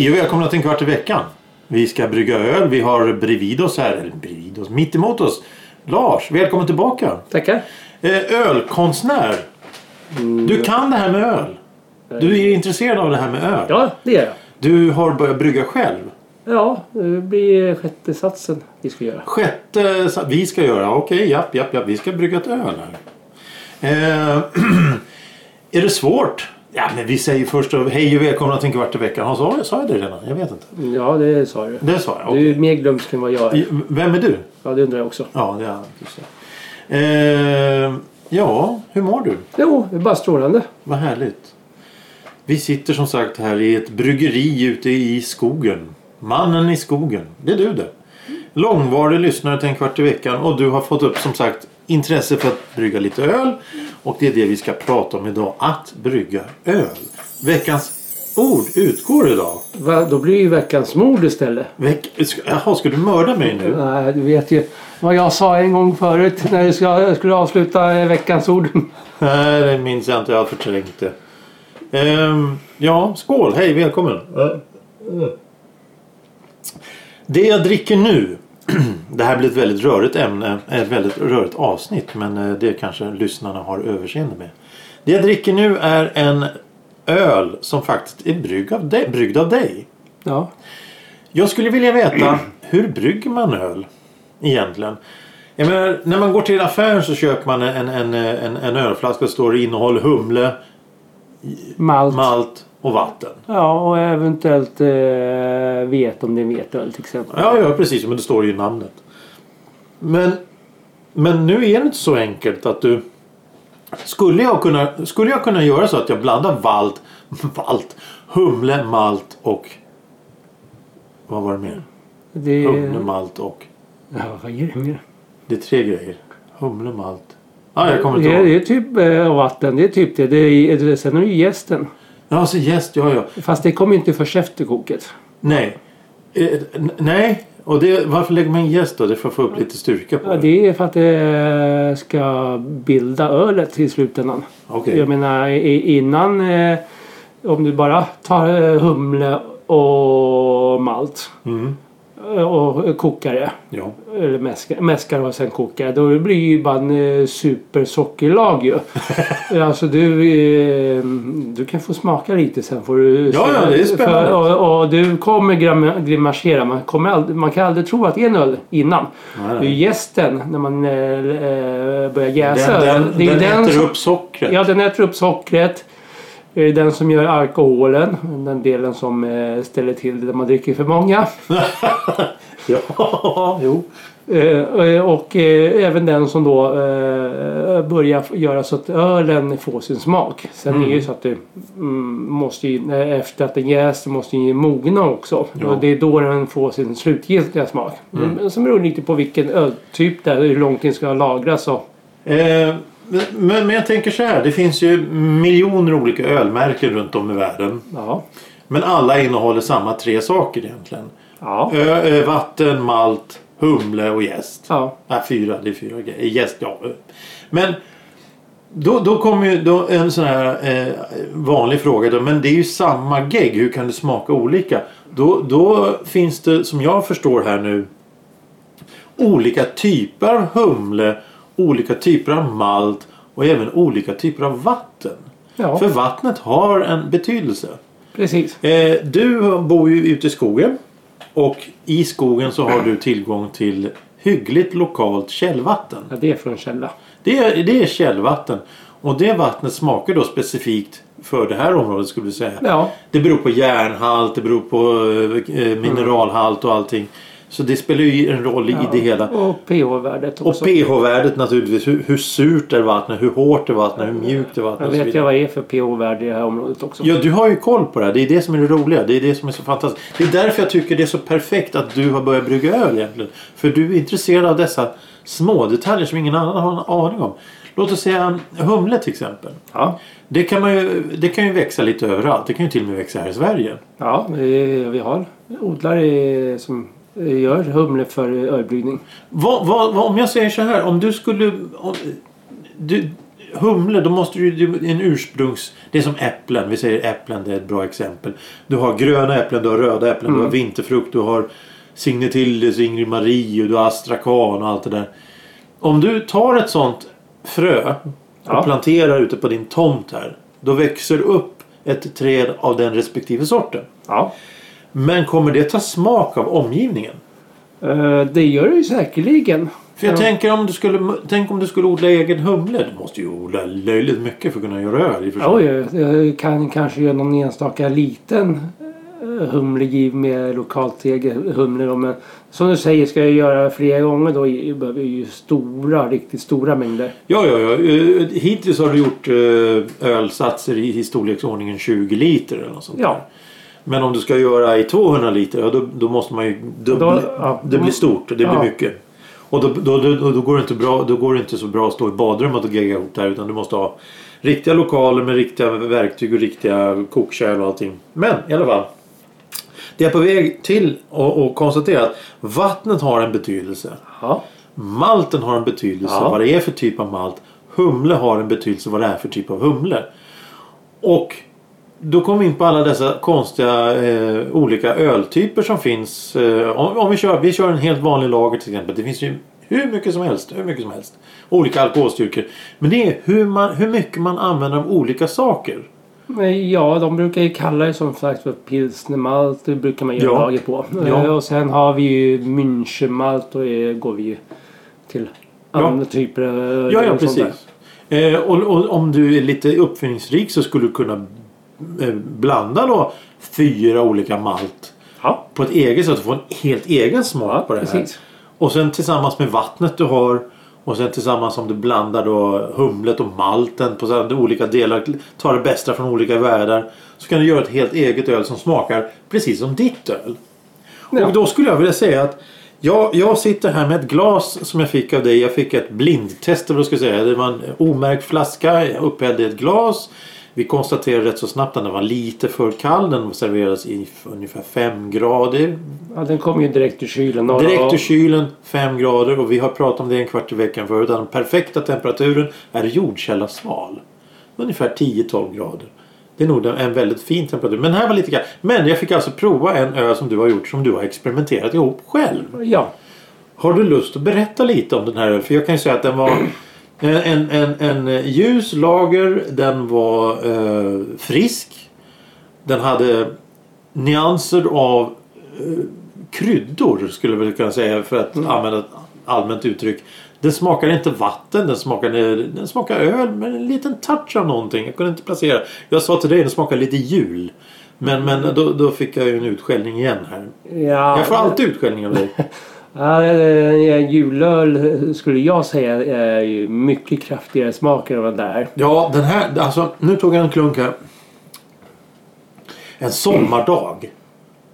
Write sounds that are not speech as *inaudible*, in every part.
Hej och välkomna till en kvart i veckan. Vi ska brygga öl. Vi har bredvid oss här, eller bredvid oss, mitt emot oss. Lars, välkommen tillbaka. Tackar. Eh, ölkonstnär. Du kan det här med öl. Du är intresserad av det här med öl. Ja, det är jag. Du har börjat brygga själv. Ja, det blir sjätte satsen vi ska göra. Sjätte, vi ska göra, okej, japp, japp, japp, vi ska brygga ett öl här. Eh, *clears throat* är det svårt? Ja, men vi säger först och- hej och välkomna till en kvart i veckan. Har- Sa, sa jag det redan? Jag vet inte. Ja, det sa du. Det sa jag. Du okej. är mer glömsk än vad jag är. Vem är du? Ja, det undrar jag också. Ja, det är det. Eh, ja, hur mår du? Jo, det är bara strålande. Vad härligt. Vi sitter som sagt här i ett bryggeri ute i skogen. Mannen i skogen. Det är du det. Långvarig lyssnare till en kvart i veckan och du har fått upp som sagt intresse för att brygga lite öl. Och det är det vi ska prata om idag. Att brygga öl. Veckans ord utgår idag. Va, då blir det ju veckans mord istället. Veck... Jaha, ska du mörda mig nu? Nej, du vet ju vad jag sa en gång förut när jag skulle avsluta eh, veckans ord. *laughs* Nej, det minns jag inte. Jag har förträngt det. Ehm, ja, skål. Hej, välkommen. Det jag dricker nu. *clears throat* Det här blir ett väldigt rörigt ämne. Ett väldigt rörigt avsnitt. Men eh, det kanske lyssnarna har överseende med. Det jag dricker nu är en öl som faktiskt är bryggd av dig. Bryggd av dig. Ja, Jag skulle vilja veta *clears throat* hur brygger man öl egentligen? Jag menar, när man går till affären så köper man en, en, en, en ölflaska står det innehåll humle, malt. malt och vatten. Ja, och eventuellt eh, vet om det är vetöl till exempel. Ja, ja precis. Men det står ju i namnet. Men, men nu är det inte så enkelt att du... Skulle jag kunna, skulle jag kunna göra så att jag blandar valt, *laughs* valt, humle, malt och... Vad var det mer? Det, Humle, malt och... ja, vad är det mer? Det är tre grejer. Humle, malt. Ja, jag kommer inte det, ihåg. det är typ eh, vatten. Det är typ det. det är, sen det ju gästen. Ja, så jäst. Ja, ja. Fast det kommer ju inte först efter koket. Nej. Eh, nej. Och det, varför lägger man in jäst då? Det är för att få upp lite styrka på Ja, det. det är för att det ska bilda ölet i slutändan. Okej. Jag menar innan eh, om du bara tar eh, humle och malt Mm. Och kokar det. Ja. Eller mäskar, mäskar och sen kokar. Då blir ju bara en eh, supersockerlag ju. *laughs* alltså du, eh, du kan få smaka lite sen får du Ja, ja, det är spännande. För, och, och du kommer grimasera. Man, kommer aldrig, man kan aldrig tro att det är en öl innan. Nej, Det är nej. ju jästen när man eh, börjar jäsa. Den, den, ju den äter som, upp sockret. Ja, den äter upp sockret. Det är den som gör alkoholen. Den delen som eh, ställer till det när man dricker för många. *laughs* ja, jo. Eh, och eh, även den som då börjar göra så att ölen får sin smak. Sen är det ju så att det mm, måste ju, efter att den jäst måste ju mogna också. Ja. Och det är då den får sin slutgiltiga smak. Mm. Mm. Som beror lite på vilken öltyp det är, hur långt den ska lagras och Eh, men, men jag tänker så här. Det finns ju miljoner olika ölmärken runt om i världen. ja. Men alla innehåller samma tre saker egentligen. Ja. Ö, ö, vatten, malt, humle och jäst. Ja. Nej, fyra. Det är fyra grejer. Jäst, ja. Men då, då kommer ju då en sån här eh, vanlig fråga. Då, men det är ju samma gegg. Hur kan det smaka olika? Då, då finns det, som jag förstår här nu, olika typer av humle, olika typer av malt och även olika typer av vatten. Ja. För vattnet har en betydelse. Precis. Eh, du bor ju ute i skogen. Och i skogen så har du tillgång till hyggligt lokalt källvatten. Ja, det är från källa. Det är, det är källvatten. Och det vattnet smakar då specifikt för det här området skulle vi säga. Ja. Det beror på järnhalt, det beror på eh, mineralhalt och allting. Så det spelar ju en roll i det hela. Och pH-värdet Och också. pH-värdet naturligtvis. Hur, hur surt är vattnet? Hur hårt är vattnet? Hur mjukt är vattnet? Jag och vet jag vad det är för pH-värde i det här området också. Ja, du har ju koll på det här. Det är det som är det roliga. Det är det som är så fantastiskt. Det är därför jag tycker det är så perfekt att du har börjat brygga öl egentligen. För du är intresserad av dessa små detaljer som ingen annan har en aning om. Låt oss säga humle till exempel. Ja. Det kan, man ju, det kan ju växa lite överallt. Det kan ju till och med växa här i Sverige. Ja, vi vi har odlare som gör humle för ölbryggning. Vad, vad, vad, om jag säger så här. Om du skulle... Om, du, humle, då måste du ju en ursprungs... Det är som äpplen. Vi säger äpplen, det är ett bra exempel. Du har gröna äpplen, du har röda äpplen, du har vinterfrukt, du har Signetildes, Ingrid Marie och du har astrakan och allt det där. Om du tar ett sånt frö och Ja. planterar ute på din tomt här. Då växer upp ett träd av den respektive sorten. Ja. Men kommer det ta smak av omgivningen? Eh, Det gör det ju säkerligen. För jag Ja. tänker om du skulle, tänk om du skulle odla egen humle. Du måste ju odla löjligt mycket för att kunna göra öl. Oj, jag kan kanske göra någon enstaka liten eh, humlegiv med lokalt humle. Men som du säger ska jag göra flera gånger då behöver jag ju stora, riktigt stora mängder. Ja, ja, ja. Eh, Hittills har du gjort eh, ölsatser i, i storleksordningen 20 liter eller något sånt Ja. där. Men om du ska göra i 200 liter, ja, då, då måste man ju... Då, Då- ja. Det blir stort och det blir Ja. mycket. Och då, då, då, då, går det inte bra, då går det inte så bra att stå i badrummet och gegga ihop det här utan du måste ha riktiga lokaler med riktiga verktyg och riktiga kokkärl och allting. Men i alla fall. Det är på väg till att konstatera att vattnet har en betydelse. Ja. Malten har en betydelse Ja. vad det är för typ av malt. Humle har en betydelse vad det är för typ av humle. Och då kommer vi in på alla dessa konstiga eh, olika öltyper som finns. Eh, om om vi, kör, vi kör en helt vanlig lager till exempel. Det finns ju hur mycket som helst. Hur mycket som helst. Olika alkoholstyrkor. Men det är hur, man, hur mycket man använder av olika saker. Eh, Ja, de brukar ju kalla det som sagt för pilsnermalt. Det brukar man göra Ja. lager på. Ja. Eh, Och sen har vi ju Münchenmalt och det går vi ju till Ja. andra typer av öl Ja, ja precis. Eh, och, och om du är lite uppfinningsrik så skulle du kunna eh, blanda då fyra olika malt Ja, på ett eget sätt och få en helt egen smak ja på det här. precis. Och sen tillsammans med vattnet du har och sen tillsammans om du blandar då humlet och malten på olika delar. Tar det bästa från olika världar. Så kan du göra ett helt eget öl som smakar precis som ditt öl. Ja. Och då skulle jag vilja säga att jag, jag sitter här med ett glas som jag fick av dig. Jag fick ett blindtest eller vad jag ska säga. Det var en omärkt flaska. Jag upphällde ett glas. Vi konstaterade rätt så snabbt att den var lite för kall. Den serverades i ungefär 5 grader. Ja, den kommer ju direkt ur kylen. Direkt ur kylen 5 grader och vi har pratat om det en kvart i veckan förut. Den perfekta temperaturen är jordkällasval. Ungefär 10-12 grader. Det är nog en väldigt fin temperatur. Men här var lite grann. Men jag fick alltså prova en öl som du har gjort som du har experimenterat ihop själv. ja. Har du lust att berätta lite om den här ölen? För jag kan ju säga att den var en, en, en, en ljus lager. Den var eh, frisk. Den hade nyanser av eh, kryddor skulle jag kunna säga för att använda ett allmänt uttryck. Den smakar inte vatten, den smakar, den smakar öl med en liten touch av någonting. Jag kunde inte placera. Jag sa till dig den smakar lite jul. Men, men då, då fick jag ju en utskällning igen här. Ja, Jag får alltid utskällning av dig. *laughs* Ja, eh, julöl skulle jag säga är ju mycket kraftigare smak än vad det är. Ja, den här, alltså nu tog jag en klunk här. En sommardag.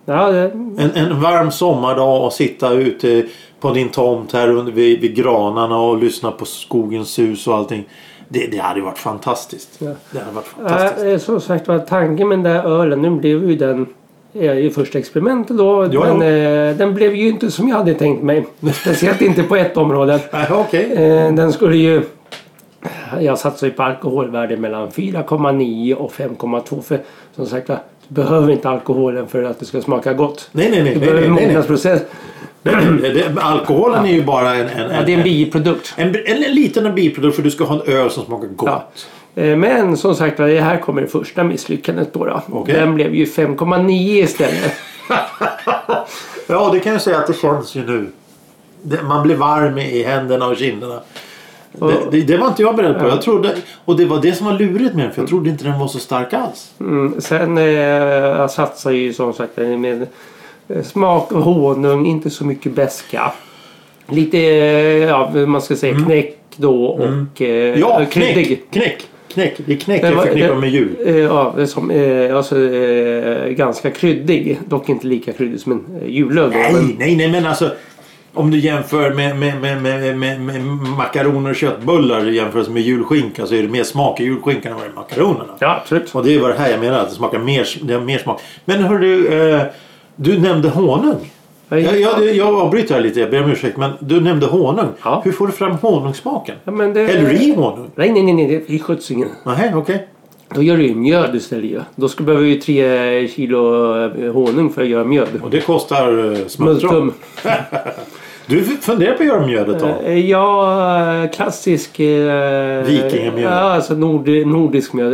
Ja, det, En, en varm sommardag och sitta ute på din tomt här under, vid, vid granarna och lyssna på skogens sus och allting. Det, det hade varit fantastiskt. Ja. Det hade varit fantastiskt. äh, som sagt var tanken med den där ölen, nu blev ju den eh, i första experimentet då. Ja, men eh, den blev ju inte som jag hade tänkt mig. *laughs* Speciellt inte på ett område. *laughs* Okej. Eh, den skulle ju... Jag satsar ju på alkoholvärde mellan 4,9 och 5,2. För som sagt du behöver inte alkoholen för att det ska smaka gott. Nej, nej, nej. Du behöver nej. mognadsprocess. alkoholen är ju bara en, en, Ja, det är en biprodukt. en, en, en liten biprodukt för du ska ha en öl som smakar gott. Ja. Eh, Men som sagt det här kommer det första misslyckandet då. då. Okej. Den blev ju 5,9 istället. *laughs* Ja, det kan jag säga att det känns ju nu. Man blir varm i händerna och kinderna. Det, det, det var inte jag beredd på. Jag trodde, och det var det som var lurigt med den. För jag trodde inte den var så stark alls. Mm, sen eh, jag satsar ju som sagt med eh, smak och honung, inte så mycket beska. Lite, eh, ja man ska säga knäck då och eh, Mm. Ja, kryddig. knäck! Knäck! Knäck! Det är knäck Det jag förknippar med jul. Eh, Ja, det är som, eh, alltså, eh, ganska kryddig. Dock inte lika kryddig som en eh, julöl. då, men- Nej, nej, nej men alltså. Om du jämför med, med, med, med, med, med makaroner och köttbullar i jämförelse med julskinka så är det mer smak i julskinkan än vad det är i makaronerna. Ja, absolut. Och det är vad det här jag menar, att det smakar mer, det har mer smak. Men hörru, eh, du nämnde honung. Ja, Jag, jag, jag avbryter här lite, jag ber om ursäkt. Men du nämnde honung. Ja. Hur får du fram honungssmaken? Ja, men det... Häller du i honung? Nej, nej, nej, nej. det är skjutsingen. Nej, okej. Då gör du ju mjöd istället ju. Då ska behöver ju tre kilo eh, honung för att göra mjöd. Och det kostar uh, smultron. Multum. Du funderar på att göra mjöd ett tag? Eh, Ja, klassisk... Eh, Vikingamjöd. Ja, alltså nord, nordisk mjöd.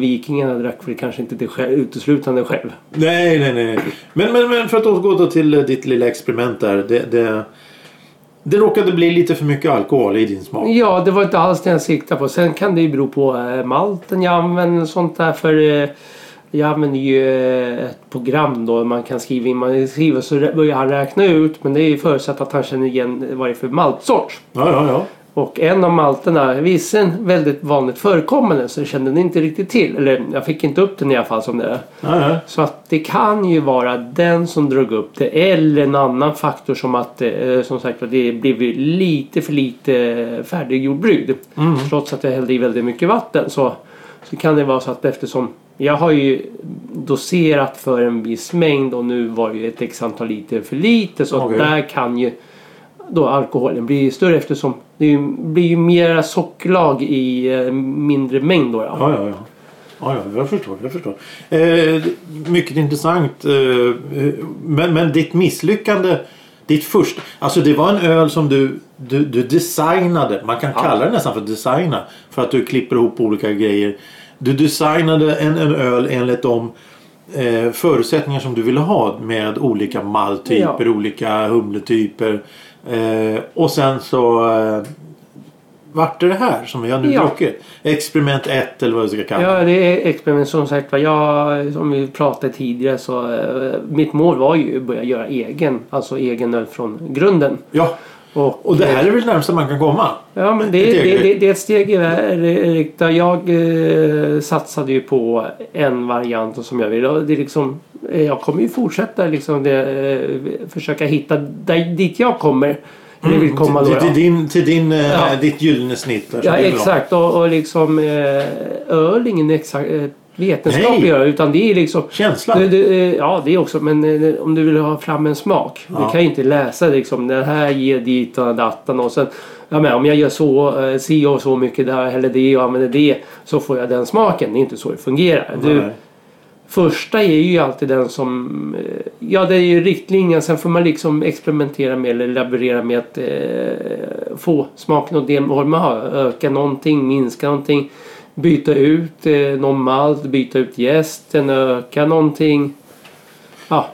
Vikingarna drack väl kanske inte det själv, uteslutande själv. Nej, nej, nej. Men, men, men för att återgå då till eh, ditt lilla experiment där. Det, det, det råkade bli lite för mycket alkohol i din smak. Ja, det var inte alls det jag siktade på. Sen kan det ju bero på malten jag använder och sånt där. För jag använder ju eh, ett program då man kan skriva in. Man skriver så börjar han räkna ut. Men det är ju förutsatt att han känner igen vad det är för maltsort. Ja, ja, ja. Och en av malterna, vissen väldigt vanligt förekommande så jag kände den inte riktigt till. Eller jag fick inte upp den i alla fall som det är. ja. Så att det kan ju vara den som drog upp det eller en annan faktor som att eh, som sagt att det blev lite för lite färdiggjord brygd. Mm. Trots att jag hällde i väldigt mycket vatten så, så kan det vara så att eftersom jag har ju doserat för en viss mängd och nu var ju ett x antal liter för lite så att där kan ju då alkoholen bli större eftersom det blir ju mera sockerlag i eh, mindre mängd då. Ja. Ja, ja, ja. Ja, ja, jag förstår. Jag förstår. Eh, mycket intressant. Eh, men, men ditt misslyckande. Ditt första. Alltså det var en öl som du, du, du designade. Man kan Ja. kalla det nästan för designa. För att du klipper ihop olika grejer. Du designade en, en öl enligt de eh, förutsättningar som du ville ha. Med olika malttyper, olika humletyper. Eh, och sen så eh, vart det det här som vi har nu Ja. druckit. Experiment 1 eller vad vi ska kalla det. Ja, det är experiment som sagt var. Jag, som vi pratade tidigare så eh, mitt mål var ju att börja göra egen, alltså egen öl från grunden. Ja, Och, och det här är väl närmsta man kan komma. Ja, men det, det, det, det är ett steg i riktning. Jag eh, satsade ju på en variant som jag vill. Det är liksom, jag kommer ju fortsätta liksom det, eh, försöka hitta där, dit jag kommer. Eller vill komma då. till, till ja. din, till din, eh, Ja. ditt gyllene snitt. Där, Ja exakt och, och liksom eh, öl är ingen exakt vetenskaplig Nej. öl utan det är liksom Känsla. det, det, eh, ja det är också men eh, om du vill ha fram en smak. Ja. Du kan ju inte läsa liksom den här ger dit och datan och sen ja, men om jag gör så, eh, si och så mycket där eller det och använder det så får jag den smaken. Det är inte så det fungerar. Du. Första är ju alltid den som... eh, Ja, det är ju riktlinjen. Sen får man liksom experimentera med eller laborera med att eh, få smaken och det man har. Öka någonting, minska någonting. Byta ut eh, någon malt, byta ut jästen, öka någonting. Ja,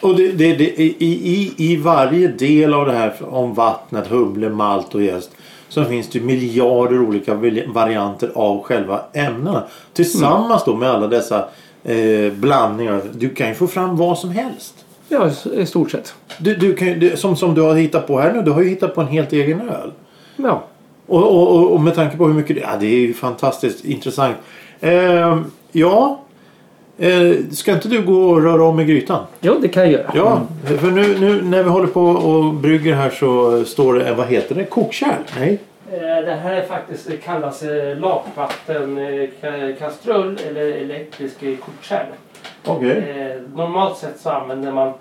Och det, det, det, i, i, I varje del av det här om vattnet, humle, malt och jäst så finns det miljarder olika varianter av själva ämnena. Tillsammans då med alla dessa eh, blandningar. Du kan ju få fram vad som helst. ja i stort sett. Du, du kan, det, som, som du har hittat på här nu. Du har ju hittat på en helt egen öl. Ja. Och, och, och, med tanke på hur mycket det Ja, det är ju fantastiskt intressant. Eh, ja. Eh, ska inte du gå och röra om i grytan? Jo, det kan jag göra. Ja, för nu, nu när vi håller på och brygger här så står det, eh, vad heter det? Kokkärl? Nej? Eh, Det här är faktiskt, det kallas eh, lakvattenkastrull eller elektrisk eh, kokskärl. Okej. Eh, normalt sett så använder man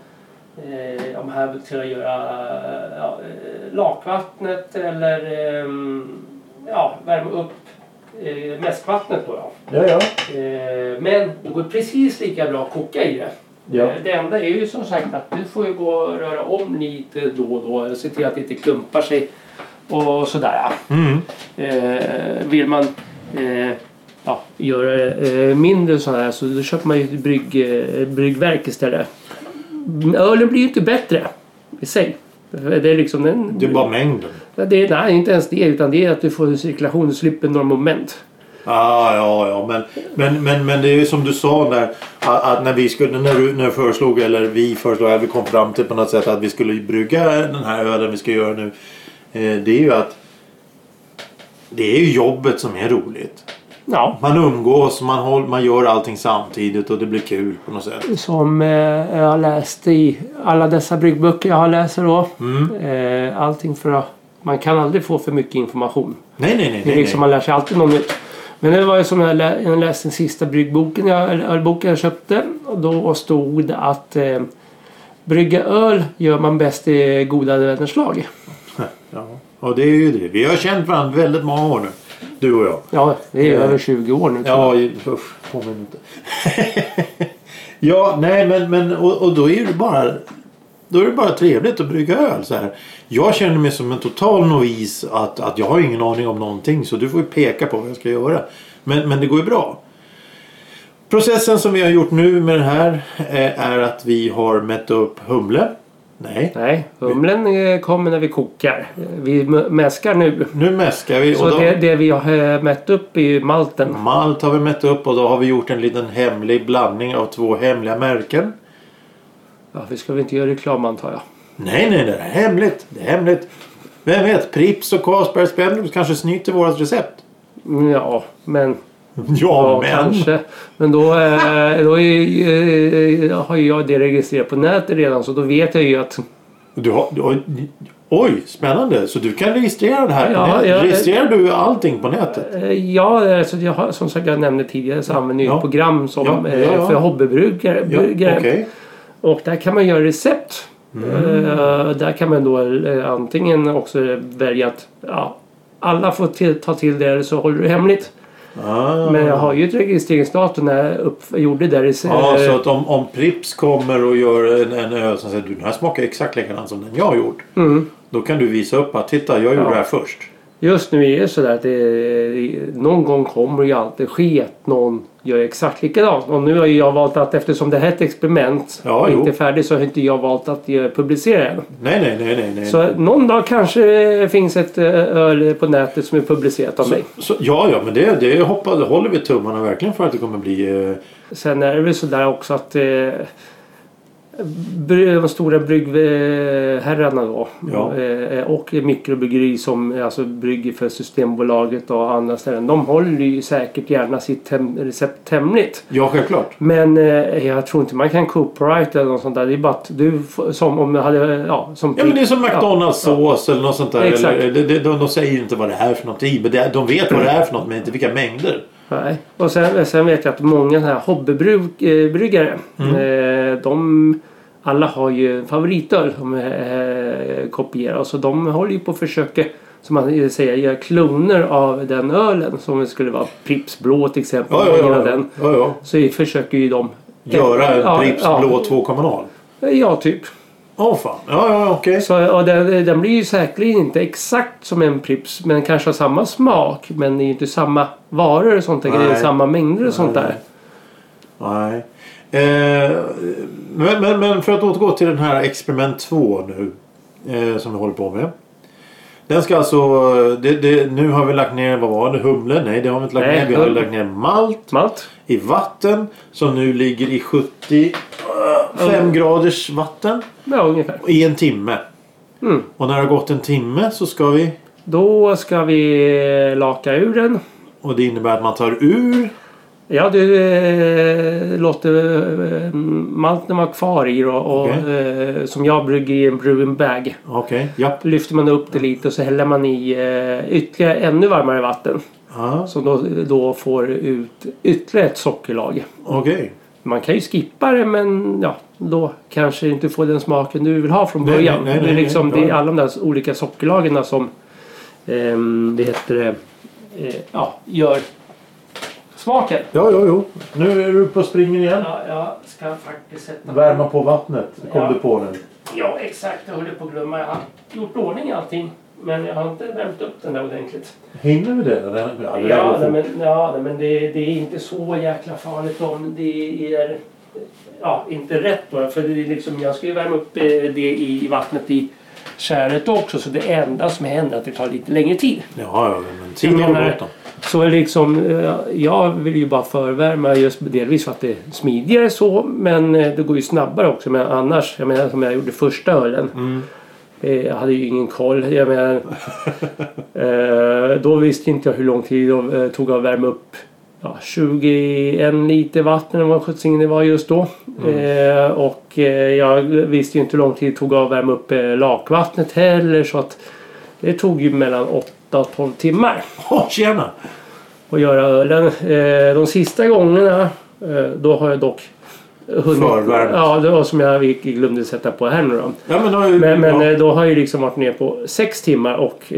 eh, de här till att göra eh, ja, eh, lakvattnet eller ehm, ja, värma upp eh, mäskvattnet. Då, ja. Ja, ja. eh, men det går precis lika bra att koka i det. Ja. Eh, Det enda är ju som sagt att du får ju gå och röra om lite då och då. Se till att det inte klumpar sig och sådär. Mm. Eh, vill man eh, ja, göra eh, mindre så här så då köper man ju ett brygg, eh, bryggverk istället. Ölen blir ju inte bättre i sig. Det är liksom den... Det är bara mängden. det är, nej, inte ens det utan det är att du får cirkulation och slipper några moment. Ah, ja, ja, men, men, men, men det är ju som du sa där att, när vi skulle, när du, när du föreslog eller vi föreslog, att vi kom fram till på något sätt att vi skulle brygga den här ölen vi ska göra nu. Eh, det är ju att det är ju jobbet som är roligt. Ja, Man umgås, man, håll, man gör allting samtidigt och det blir kul på något sätt. som eh, jag har läst i alla dessa bryggböcker jag har läst då. Mm. Eh, allting för att man kan aldrig få för mycket information. Nej, nej, nej. Det är liksom, nej. man lär sig alltid något nytt. Men det var ju som jag, lä- jag läste den sista bryggboken jag, eller ölboken jag köpte. Och då stod det att eh, brygga öl gör man bäst i goda vänners lag. *laughs* Ja, och det är ju det. Vi har känt varandra väldigt många år nu. Du och jag. Ja, det är Ja. över 20 år nu. Ja, usch. Påminn inte. *laughs* ja, nej men, men och, och då är det bara då är det bara trevligt att brygga öl så här. Jag känner mig som en total novis att, att jag har ingen aning om någonting så du får ju peka på vad jag ska göra. Men, men det går ju bra. Processen som vi har gjort nu med det här eh, är att vi har mätt upp humle. Nej, Nej, humlen eh, kommer när vi kokar. Vi mäskar nu. nu mäskar vi. Så då, det, det vi har eh, mätt upp i malten. Malt har vi mätt upp och då har vi gjort en liten hemlig blandning av två hemliga märken. Ja, vi ska väl inte göra reklam antar jag. Nej, nej, det är hemligt. Det är hemligt. Vem vet, Pripps och Carlsberg Spendrups kanske snyter vårt recept. Ja, men... *laughs* Ja, men. kanske. Men då, eh, då är, eh, har ju jag det registrerat på nätet redan så då vet jag ju att... Du har, du har, oj, spännande. Så du kan registrera det här. Ja, på nätet. Registrerar du allting på nätet? eh, Ja, alltså jag har, som sagt jag nämnde tidigare så använder jag Ja. ett program som, Ja, ja, eh, för hobbybrukare. Ja, okej. Och där kan man göra recept. Mm. Eh, där kan man då eh, antingen också välja att alla får till, ta till det eller så håller du hemligt. Ah. Men jag har ju ett registreringsdatum när jag upp, gjorde det. där. Ja, eh, så att om, om Pripps kommer och gör en, en öl som säger du den här smakar exakt likadant som den jag har gjort. mm. Då kan du visa upp att titta, jag gjorde Ja. det här först. Just nu är det sådär att det, någon gång kommer det ju alltid ske att någon gör exakt likadant. Och nu har jag valt att eftersom det här är ett experiment Ja, och inte är färdigt så har inte jag valt att eh, publicera den. Nej, nej, nej, nej. nej. Så någon dag kanske det finns ett eh, öl på nätet som är publicerat av mig. Så, ja, ja, men det, det hoppas, håller vi tummarna verkligen för att det kommer bli. Eh, Sen är det väl sådär också att eh, de stora bryggherrarna då Ja. eh, och mikrobryggeri som alltså brygger för Systembolaget och andra ställen. De håller ju säkert gärna sitt recept hemligt. ja, självklart. Men eh, jag tror inte man kan copyright eller något sånt där. Det är bara att du som om du hade ja, som Ja, men det är som Ja, McDonalds sås eller något sånt där. Exakt. Eller, det, de, de säger inte vad det är för något i. Men det, de vet vad det är för något men inte vilka mängder. Nej. Och sen, sen vet jag att många här hobbybryggare Mm. eh, de alla har ju favoritöl som eh, kopierar. Så de håller ju på att försöka som man säger göra kloner av den ölen. Som skulle vara Pripps blå till exempel. Ja, ja, ja. Den. ja, ja. Så försöker ju de Göra Ja, Pripps ja. blå 2,0. Ja, typ. Åh fan. Ja, ja, okej. Så, och den, den blir ju säkerligen inte exakt som en Pripps men kanske har samma smak. Men det är ju inte samma varor och sånt där. Det är samma mängder och sånt där. Nej. Eh, men, men, men för att återgå till den här experiment 2 nu. Eh, som vi håller på med. Den ska alltså... Det, det, nu har vi lagt ner, vad var det? Humle? Nej det har vi inte lagt Nej, ner. Vi har lagt ner malt Malt. i vatten. Som nu ligger i 75 graders vatten. Ja, ungefär. I en timme. Mm. Och när det har gått en timme så ska vi... Då ska vi laka ur den. Och det innebär att man tar ur. Ja, du eh, låter eh, malten vara kvar i då, och Okej. eh, som jag brygger i en brewing bag. Okej, ja. Lyfter man upp det lite och så häller man i eh, ytterligare ännu varmare vatten. Ja, Som då, då får ut ytterligare ett sockerlag. Okej. Man kan ju skippa det men ja, då kanske inte får den smaken du vill ha från Nej, början. nej, nej, det är liksom det är alla de där olika sockerlagen som ehm, det heter det, eh, ja, gör smaken. Ja, jo, jo. Nu är du på springen igen. Ja, jag ska faktiskt sätta Värma på vattnet kom Ja. du på nu. Ja, exakt. Jag håller på att glömma. Jag har gjort ordning allting. Men jag har inte värmt upp den där ordentligt. Hinner vi det? det ja, det Ja, nej, men, ja nej, men det, det är inte så jäkla farligt om det är ja, inte rätt då. För det är liksom, jag ska ju värma upp eh, det i vattnet i kärret också. Så det enda som händer är att det tar lite längre tid. Ja, ja, men Jag tiden Så liksom, eh, jag vill ju bara förvärma just delvis för att det är smidigare så. Men eh, det går ju snabbare också. Men annars, jag menar som jag gjorde första ölen. Mm. Eh, Jag hade ju ingen koll. Jag menar, *laughs* då visste inte jag hur lång tid det tog att värma upp ja, 21 liter vatten eller vad sjuttsingen det var just då. Eh, och eh, jag visste ju inte hur lång tid det tog att värma upp eh, lakvattnet heller. Så att det tog ju mellan 8 *laughs* och 12 timmar Åh, tjena! att göra ölen. Eh, de sista gångerna eh, då har jag dock hunnit... Förvärmt. Ja, det var som jag glömde sätta på här nu då. Ja, men, då, Men, men ja. eh, då har jag liksom varit ner på sex timmar och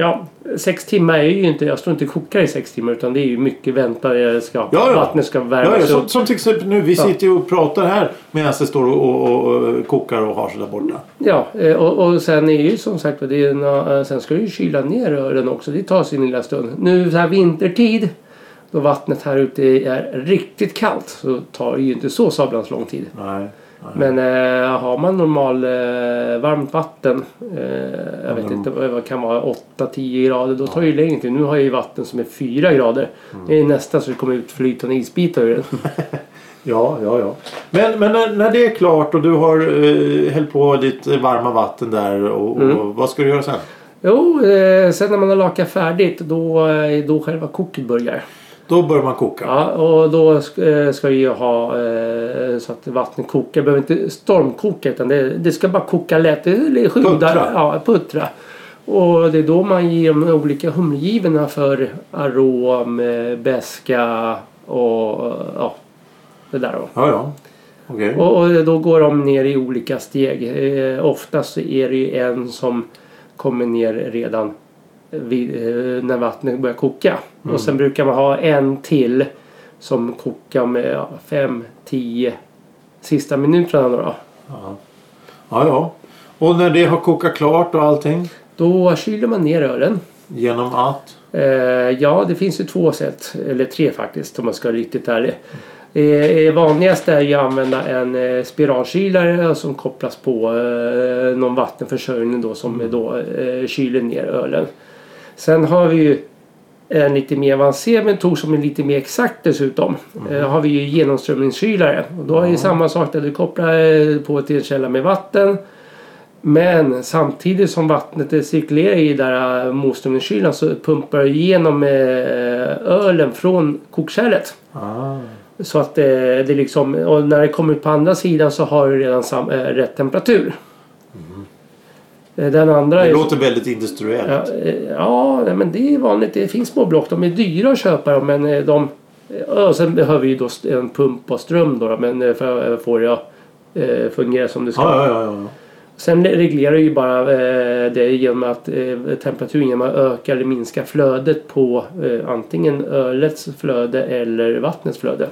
ja, sex timmar är ju inte, jag står inte och kokar i sex timmar utan det är ju mycket vänta, jag ska, Ja, ja. vattnet ska Ja, värmas ja, upp. som, som till exempel nu, vi Ja. sitter ju och pratar här medan det står och, och, och kokar och har sig där borta. Ja, eh, och, och sen är ju som sagt det är, nå- eh, sen ska du ju kyla ner rören också. Det tar sin lilla stund. Nu så här vintertid då vattnet här ute är riktigt kallt så tar det ju inte så sablans lång tid. Nej. Men eh, har man normal eh, varmt vatten, eh, jag vet Mm. inte vad kan vara 8-10 grader, då tar det ju längre tid. Nu har jag ju vatten som är 4 grader. Mm. Det är nästan så det kommer ut flytande isbitar ur den. *laughs* Ja, ja, ja. Men, men när, när det är klart och du har eh, hällt på ditt eh, varma vatten där och, och Mm. vad ska du göra sen? Jo, eh, sen när man har lakat färdigt då är då själva koket börjar. Då börjar man koka. Ja, och då eh, ska vi ha eh, så att vattnet kokar. Det behöver inte stormkoka utan det, det ska bara koka lätt. Puttra. Ja, puttra. Och det är då man ger de olika humlegivorna för arom, eh, beska och ja, det där då. Ja, ja. Okej. Och, och då går de ner i olika steg. Eh, oftast så är det ju en som kommer ner redan vid, eh, när vattnet börjar koka. Mm. Och sen brukar man ha en till som kokar med ja, fem, tio sista minuterna. Då. Ja. ja, ja. Och när det har kokat klart och allting? då kyler man ner rören. Genom att? Eh, ja, det finns ju två sätt. Eller tre faktiskt om man ska vara riktigt ärlig. Eh, vanligast är ju att använda en eh, spiralkylare som kopplas på eh, någon vattenförsörjning då som då eh, kyler ner ölen. Sen har vi ju en lite mer avancerad metod som är lite mer exakt dessutom. Eh, har vi ju genomströmningskylare. Och då är det samma sak där du kopplar eh, på till en källa med vatten. Men samtidigt som vattnet eh, cirkulerar i där eh, motströmningskylan så pumpar det igenom eh, ölen från kokkärlet. Ah. Så att eh, det liksom, och när det kommer ut på andra sidan så har det redan sam, eh, rätt temperatur. Eh, Den andra Det är... låter väldigt industriellt. Ja, eh, ja, men det är vanligt. Det finns små block. De är dyra att köpa dem men eh, de... Och sen behöver ju då en pump och ström då, men för att få det att fungera som det ska. Ja, ja, ja. Sen reglerar ju bara det genom att temperaturen genom att öka eller minska flödet på antingen ölets flöde eller vattnets flöde.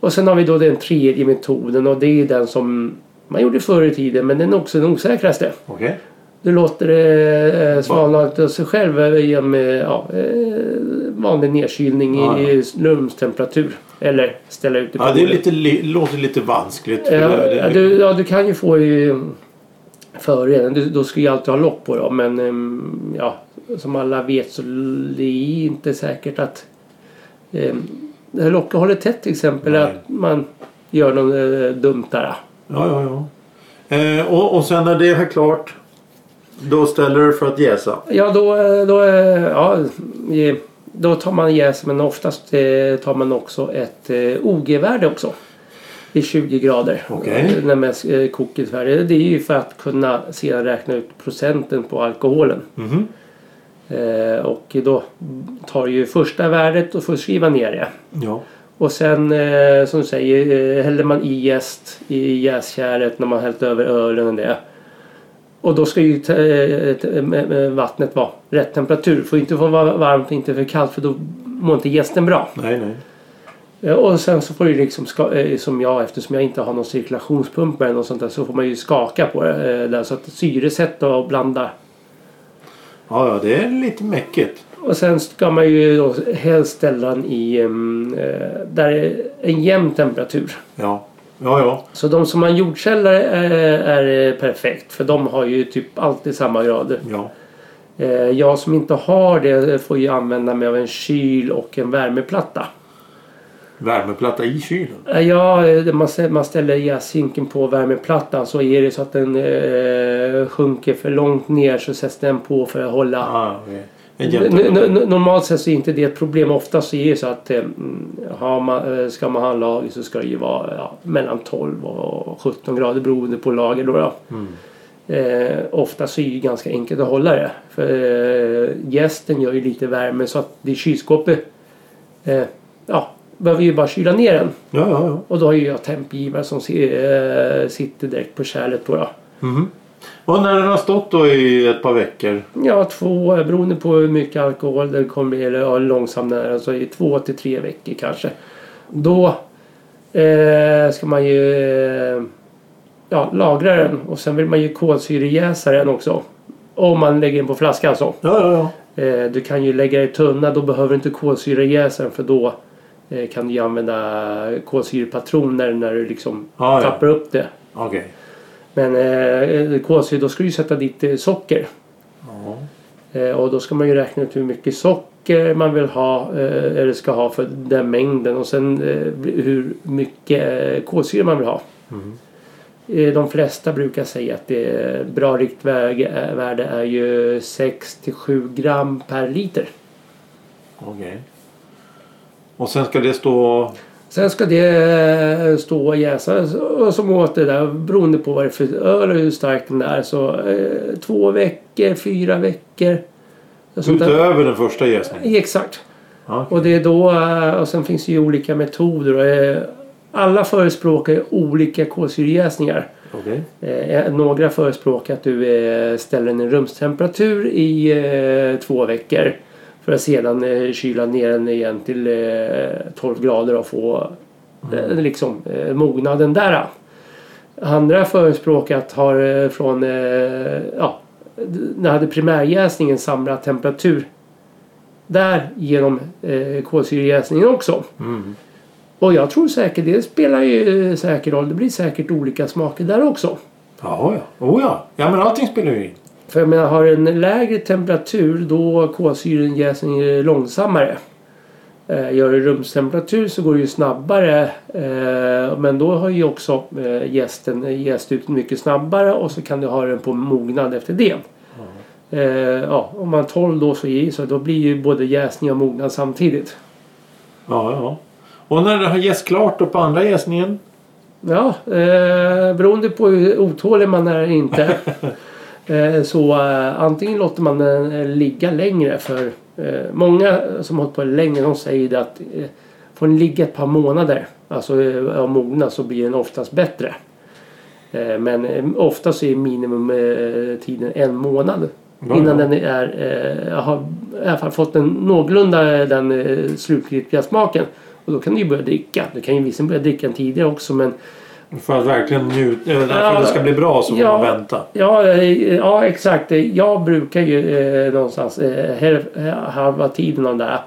Och sen har vi då den tredje metoden och det är den som man gjorde förr i tiden men den är också den osäkraste. Okej. Du låter det eh, svalna av sig själv eh, genom eh, ja, eh, vanlig nedkylning Ja, ja. i rumstemperatur. Eller ställa ut det är poolen. lite, li, låter lite vanskligt. Ja, det- du, ja, du kan ju få i före. Du, då ska ju alltid ha lock på dem. Men ehm, ja, som alla vet så det är inte säkert att det här locket håller tätt till exempel. Nej. Att man gör något eh, dumt där. Ja, ja, ja. Eh, och, och sen när det är klart då ställer du för att jäsa. Ja, då, eh, då, eh, ja, då tar man jäs men oftast eh, tar man också ett OG-värde också. I 20 grader. Eh, När man är färdigt. Det är ju för att kunna sedan räkna ut procenten på alkoholen. Mhm. Eh, och då tar ju första värdet och får skriva ner det. Ja. Och sen eh, som du säger eh, häller man i jäst i jäskärret när man hällt över ölen och det. Och då ska ju eh, med- med vattnet vara rätt temperatur. Får inte vara varmt inte för kallt för då mår inte jästen bra. Nej, nej. Eh, Och sen så får du liksom eh, som jag eftersom jag inte har någon cirkulationspump eller något sånt där så får man ju skaka på det eh, där så att syresätta och blanda. Ja, ja, det är lite mäckigt. Och sen ska man ju då helst ställa den i eh, där är en jämn temperatur. Ja, ja, ja. Så de som har jordkällare är, är perfekt för de har ju typ alltid samma grader. ja. Eh, jag som inte har det får ju använda mig av en kyl och en värmeplatta. Värmeplatta i kylen. Eh, Ja, eh, man, stä- man ställer jäshinken på värmeplattan så är det så att den eh, sjunker för långt ner så sätts den på för att hålla Ah, okej. Normalt sett så är inte det ett problem. Oftast så är det så att eh, mm, har man, eh, ska man ha en lager så ska det ju vara ja, mellan 12 och 17 grader beroende på lager. Då, då. Mm. Eh, oftast så är det ju ganska enkelt att hålla det. För eh, gästen gör ju lite värme så att det kylskåpet eh, ja, behöver ju bara kyla ner den. Ja, ja, ja. Och då har ju jag tempgivare som eh, sitter direkt på kärlet på då. Mhm. Och när den har stått då i ett par veckor. Ja, två beroende på hur mycket alkohol det kommer eller ja, långsamt nära. Alltså i två till tre veckor kanske. Då eh, ska man ju eh, ja, lagra den och sen vill man ju kolsyrejäsa den också. Om man lägger den på flaska alltså. Ja, ja, ja. Eh, du kan ju lägga i tunna, då behöver du inte kolsyrejäsa den för då eh, kan du ju använda kolsyrepatroner när du liksom ja. tappar upp det. Okej. Men eh, kolsyre, då ska du ju sätta dit eh, socker. Eh, och då ska man ju räkna ut hur mycket socker man vill ha eh, eller ska ha för den mängden och sen hur mycket eh, kolsyra man vill ha. Mm. De flesta brukar säga att det bra riktvärde är ju 6 till 7 gram per liter. Okej. Och sen ska det stå... Sen ska det eh, stå och jäsas och som åt det där beroende på vad det är för öl och hur stark den är. Så eh, två veckor, fyra veckor. Utöver den första jäsningen? Exakt. Ja. Och det är då, eh, och sen finns det ju olika metoder. eh, Alla förespråkar olika kolsyrejäsningar. Okej. Eh, Några förespråkar att du eh, ställer den i rumstemperatur i två veckor. För att sedan eh, kyla ner den igen till eh, 12 grader och få eh, liksom eh, mognaden där. Andra förespråkar att ha eh, från ja, när hade primärjäsningen samma temperatur där genom eh, kolsyrejäsningen också. Mm. Och jag tror säkert det spelar ju säkert roll. Det blir säkert olika smaker där också. Jaha, ja. Oh, ja. Ja, men allting spelar ju in. För jag menar, har en lägre temperatur då kolsyrejäsningen är långsammare. Eh, Gör det rumstemperatur så går det ju snabbare. Eh, men då har ju också eh, jästen jäst ut mycket snabbare och så kan du ha den på mognad efter det. Eh, ja, om man 12 då så, är, så då blir ju både jäsning och mognad samtidigt. Ja, ja. Och när det har jäst klart då på andra jäsningen? Ja, eh, beroende på hur otålig man är inte. *laughs* eh, så eh, antingen låter man den eh, ligga längre för många som har hållit på länge de säger att får den ligga ett par månader, alltså av mognad så blir den oftast bättre. Men ofta så är minimum eh, tiden en månad innan den är, har i alla fall fått en någorlunda den slutgiltiga smaken. Och då kan du ju börja dricka. Du kan ju visserligen börja dricka den tidigare också men För att verkligen njuta, för att det ska bli bra så får Ja. man vänta. Ja, eh, ja exakt. Jag brukar ju eh, någonstans eh, häl- halva tiden av det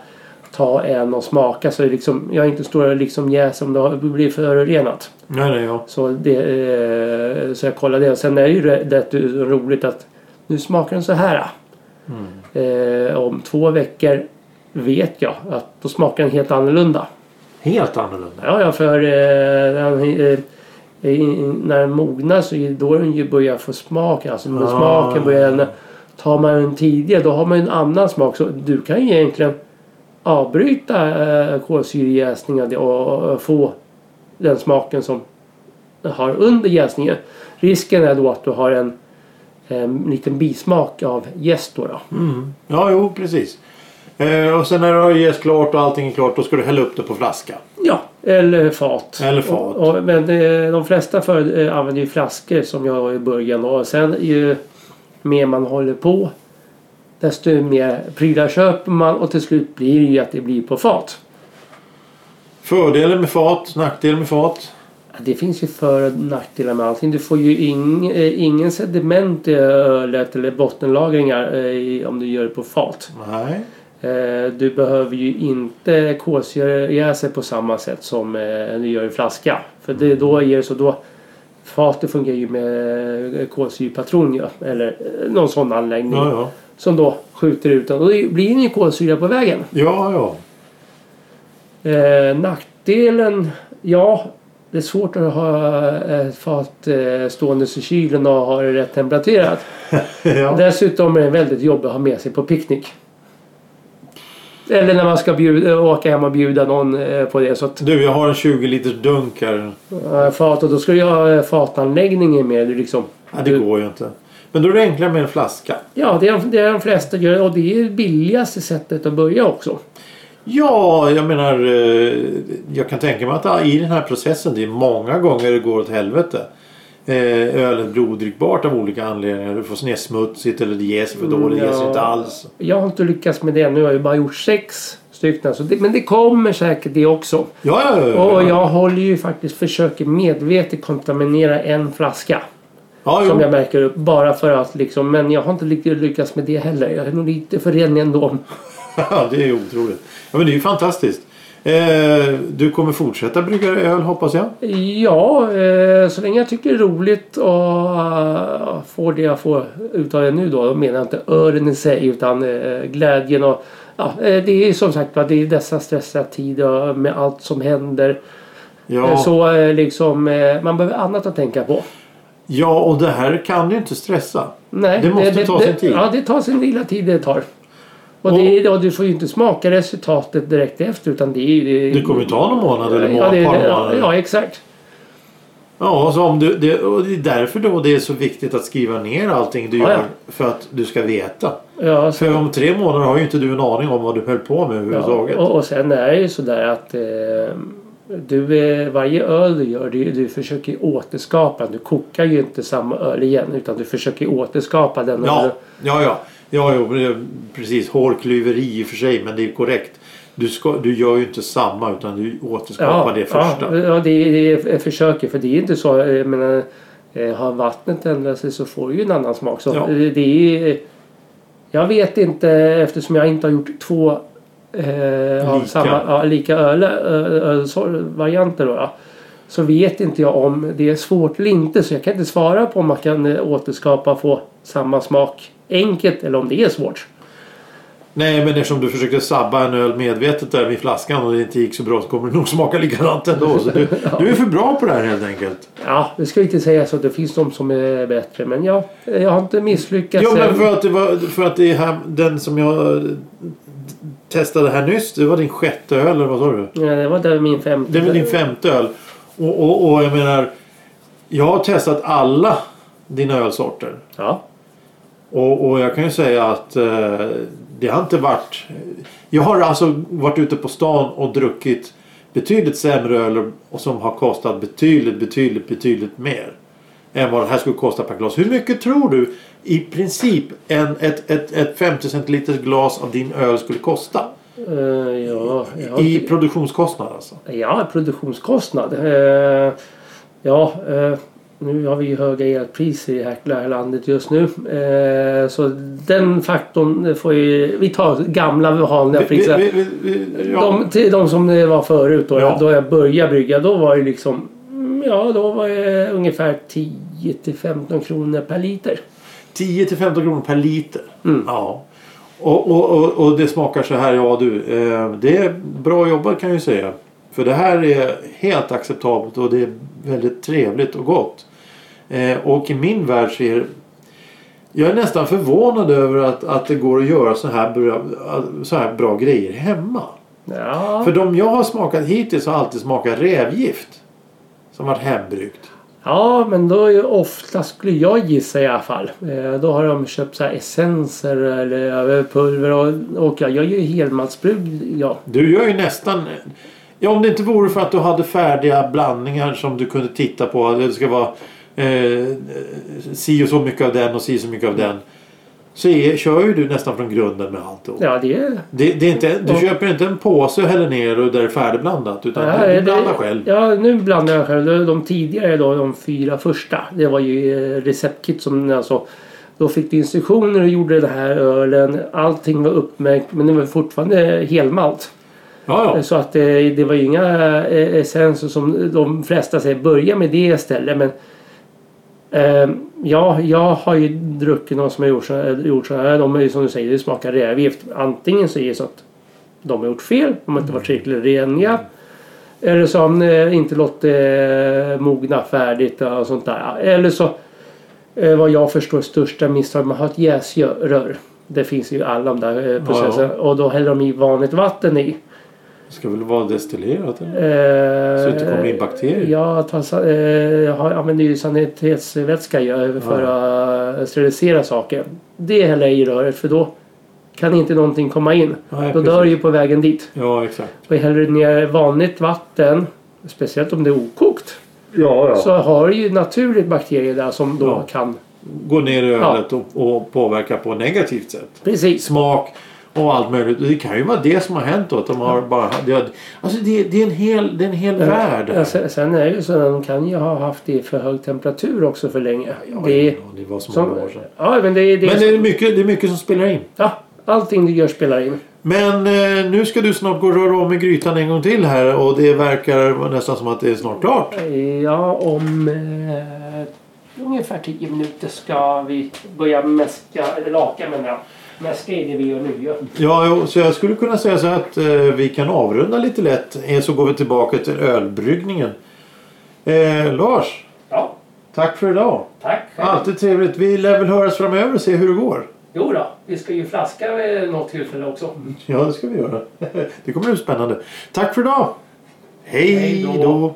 ta en och smaka så liksom, jag inte står och liksom jäser om det blivit förorenat. Nej, nej, ja. Så, det, eh, så jag kollar det. Sen är det ju rätt roligt att nu smakar den så här. Mm. Eh, om två veckor vet jag att då smakar den helt annorlunda. Helt annorlunda. Ja, ja för eh, den, eh, när den mognar så är- då den ju börjar få smak. Alltså Ah. smaken börjar... Tar man den tidigare då har man en annan smak. Så du kan ju egentligen avbryta eh, kolsyrejäsningen och, få den smaken som har under jäsningen. Risken är då att du har en, en liten bismak av jäst då. då. Mm. Ja, jo, precis. Eh, och sen när du har jäst klart och allting är klart då ska du hälla upp det på flaska. Ja, eller fat. Eller fat. Och, och, men eh, de flesta för, eh, använder ju flaskor som jag har i början. Och sen ju mer man håller på desto mer prylar köper man och till slut blir det ju att det blir på fat. Fördelen med fat, nackdelen med fat. Det finns ju för och nackdelar med allting. Du får ju ing, eh, ingen sediment i ölet eller bottenlagringar om du gör det på fat. Nej. Eh, Du behöver ju inte kolsyrejäsa på samma sätt som eh, du gör i flaska. För det, då ger så då Fatet fungerar ju med eh, kolsyrepatron ju, eller någon sån anläggning. Ja, ja. Som då skjuter ut den. Och det blir det ju kolsyra på vägen. Ja, ja. Eh, nackdelen, ja. Det är svårt att ha ett fat stående i kylen och ha det rätt tempererat. *laughs* ja. Dessutom är det väldigt jobbigt att ha med sig på picknick. Eller när man ska bjuda, åka hem och bjuda någon eh, på det. Så att Du, jag har en 20 liters dunk här. fat och då ska du ha eh, fatanläggningen med. Liksom, Ja, det går ju inte. Men då är det enklare med en flaska. ja, det är, det är de flesta gör och det är det billigaste sättet att börja också. Ja, jag menar eh, jag kan tänka mig att i den här processen det är många gånger det går åt helvete. Eh, ölet blir odrickbart av olika anledningar. Du får snedsmutsigt eller det jäser för dåligt, det Mm, jäser inte alls. Jag har inte lyckats med det. Nu har jag ju bara gjort sex stycken. Så det, men det kommer säkert det också. Ja, ja, ja. Och jag håller ju faktiskt, försöker medvetet kontaminera en flaska. ja, jo. Som jag märker upp. Bara för att liksom, men jag har inte lyck- lyckats med det heller. Jag är nog lite för ren ändå. *laughs* Ja, det är otroligt. Ja, men det är ju fantastiskt. Eh, du kommer fortsätta brygga öl hoppas jag? Ja, eh, så länge jag tycker det är roligt och uh, får det jag får utav det nu då. Då menar jag inte ölen i sig utan eh, glädjen och ja, eh, det är ju som sagt va, det är dessa stressiga tider med allt som händer. Ja, Så liksom man behöver annat att tänka på. ja och det här kan du inte stressa. Nej, Det måste ta sin tid. Ja, det tar sin lilla tid det tar. Och, det, och du får ju inte smaka resultatet direkt efter utan det är ju... Det kommer ju ta någon månad eller ja, må- det, par ja, månader. ja, exakt. Ja, så om du, det, och det är därför då det är så viktigt att skriva ner allting du Ja, gör ja. för att du ska veta. Ja, så, För om tre månader har ju inte du en aning om vad du höll på med ja, överhuvudtaget. och, och sen är det ju sådär att eh, du, eh, varje öl du gör, du, du försöker återskapa. Du kokar ju inte samma öl igen utan du försöker återskapa den Ja, ölen. ja, ja. Ja jo, precis. Hårklyveri i och för sig, men det är korrekt. Du, ska, du gör ju inte samma utan du återskapar det första. Ja, ja det, är- det är försöker. För det är inte så. Jag menar, eh, har vattnet ändrat sig så får du ju en annan smak. Så Ja. det, är, jag vet inte eftersom jag inte har gjort två eh, av Lika. samma, ja, lika öl, öl, ölvarianter. Då, ja. Så vet inte jag om det är svårt eller inte. Så jag kan inte svara på om man kan eh, återskapa och få samma smak enkelt eller om det är svårt. Nej, men eftersom du försökte sabba en öl medvetet där vid flaskan och det inte gick så bra så kommer det nog smaka likadant ändå. Så du, *laughs* du är för bra på det här helt enkelt. Ja, det ska inte säga så. Det finns de som är bättre. Men ja, jag har inte misslyckats. Ja, men för att det var för att det är här, den som jag testade här nyss. Det var din sjätte öl eller vad sa du? Ja, det var där min femte. Det var din femte öl. Och, och, och jag menar. Jag har testat alla dina ölsorter. Ja. Och, och jag kan ju säga att eh, det har inte varit... Jag har alltså varit ute på stan och druckit betydligt sämre öl och som har kostat betydligt, betydligt, betydligt mer. Än vad det här skulle kosta per glas. Hur mycket tror du i princip en, ett, ett, ett 50 centiliters glas av din öl skulle kosta? Eh, ja, ja, I produktionskostnad alltså. ja, produktionskostnad. Eh, ja, eh, nu har vi höga elpriser i det här landet just nu. Eh, så den faktorn får ju... Vi tar gamla vanliga priser. vi- vi- vi- ja. De, till de som det var förut då, Ja. då jag började brygga. Då var det liksom... Ja, då var det ungefär 10 till 15 kronor per liter. 10 till 15 kronor per liter. Mm. Ja. Och, och, och, och det smakar så här, ja du. Eh, det är bra jobbat kan jag ju säga. För det här är helt acceptabelt och det är väldigt trevligt och gott. Eh, och i min värld så är jag är nästan förvånad över att, att det går att göra så här, bra, så här bra grejer hemma. Ja. För de jag har smakat hittills har alltid smakat rävgift. Som varit hembryggt. Ja, men då är ju ofta, skulle jag gissa i alla fall. Eh, då har de köpt så essenser eller pulver och, och jag gör ju helmaltsbrygg. Ja. Du gör ju nästan... Ja, om det inte vore för att du hade färdiga blandningar som du kunde titta på. Det ska vara eh, si och så mycket av den och si och så mycket av den. Så är, kör ju du nästan från grunden med alltihop. ja, det är... Det, det är inte, du Och- köper inte en påse och häller ner och där det är färdigblandat. Utan Ja, du det- blandar själv. Ja, nu blandar jag själv. De- tidigare då, de fyra första. Det var ju eh, receptkit som alltså då fick du instruktioner och gjorde den här ölen. Allting var uppmärkt men det var fortfarande helmalt. Ja, ja. Så att det, det var ju inga eh, essenser som de flesta säger börja med det istället. Men eh, ja, jag har ju druckit någon som har gjort så, gjort så här. De är ju som du säger, det smakar rävgift. Antingen så är det så att de har gjort fel, de har inte varit tillräckligt reniga. Eller så har de eh, inte låtit eh, mogna färdigt och sånt där. Eller så eh, vad jag förstår största misstaget man har ett jäsrör. Det finns ju alla de där eh, processerna. Och då häller de i vanligt vatten i. Det ska väl vara destillerat? Eller? Eh, Så det inte kommer in bakterier? Ja, ta, sa- eh, jag har- använder ju sanitetsvätska för att sterilisera saker. Det häller jag i röret för då kan inte någonting komma in. Nej, Då dör ju på vägen dit. Ja, exakt. Och häller du ner vanligt vatten, speciellt om det är okokt, Ja, så har du ju naturligt bakterier där som då Ja. kan... Gå ner i ölet och, och påverka på ett negativt sätt. Precis. Smak och allt möjligt. Det kan ju vara det som har hänt då. Att de har bara... Det, alltså det, det, är en hel, det är en hel värld. Ja, sen, sen är det ju så att de kan ju ha haft det för hög temperatur också för länge. Ja, det, var så som, många år sedan. ja, men det, är- det, Men det är, mycket, det är mycket som spelar in. ja, allting du gör spelar in. Men eh, nu ska du snart gå och röra om i grytan en gång till här och det verkar nästan som att det är snart klart. Ja, om eh, ungefär 10 minuter ska vi börja mäska, eller laka menar jag. Mäska är det vi gör nu. Ja, jo, så jag skulle kunna säga så att eh, vi kan avrunda lite lätt. Eh, Så går vi tillbaka till ölbryggningen. Eh, Lars, Ja, tack för idag. tack. Alltid trevligt. Vi lär väl höras framöver och se hur det går. Jo då, vi ska ju flaska vid något tillfälle också. Ja, det ska vi göra. *laughs* Det kommer bli spännande. Tack för idag. Hej Hej då. då.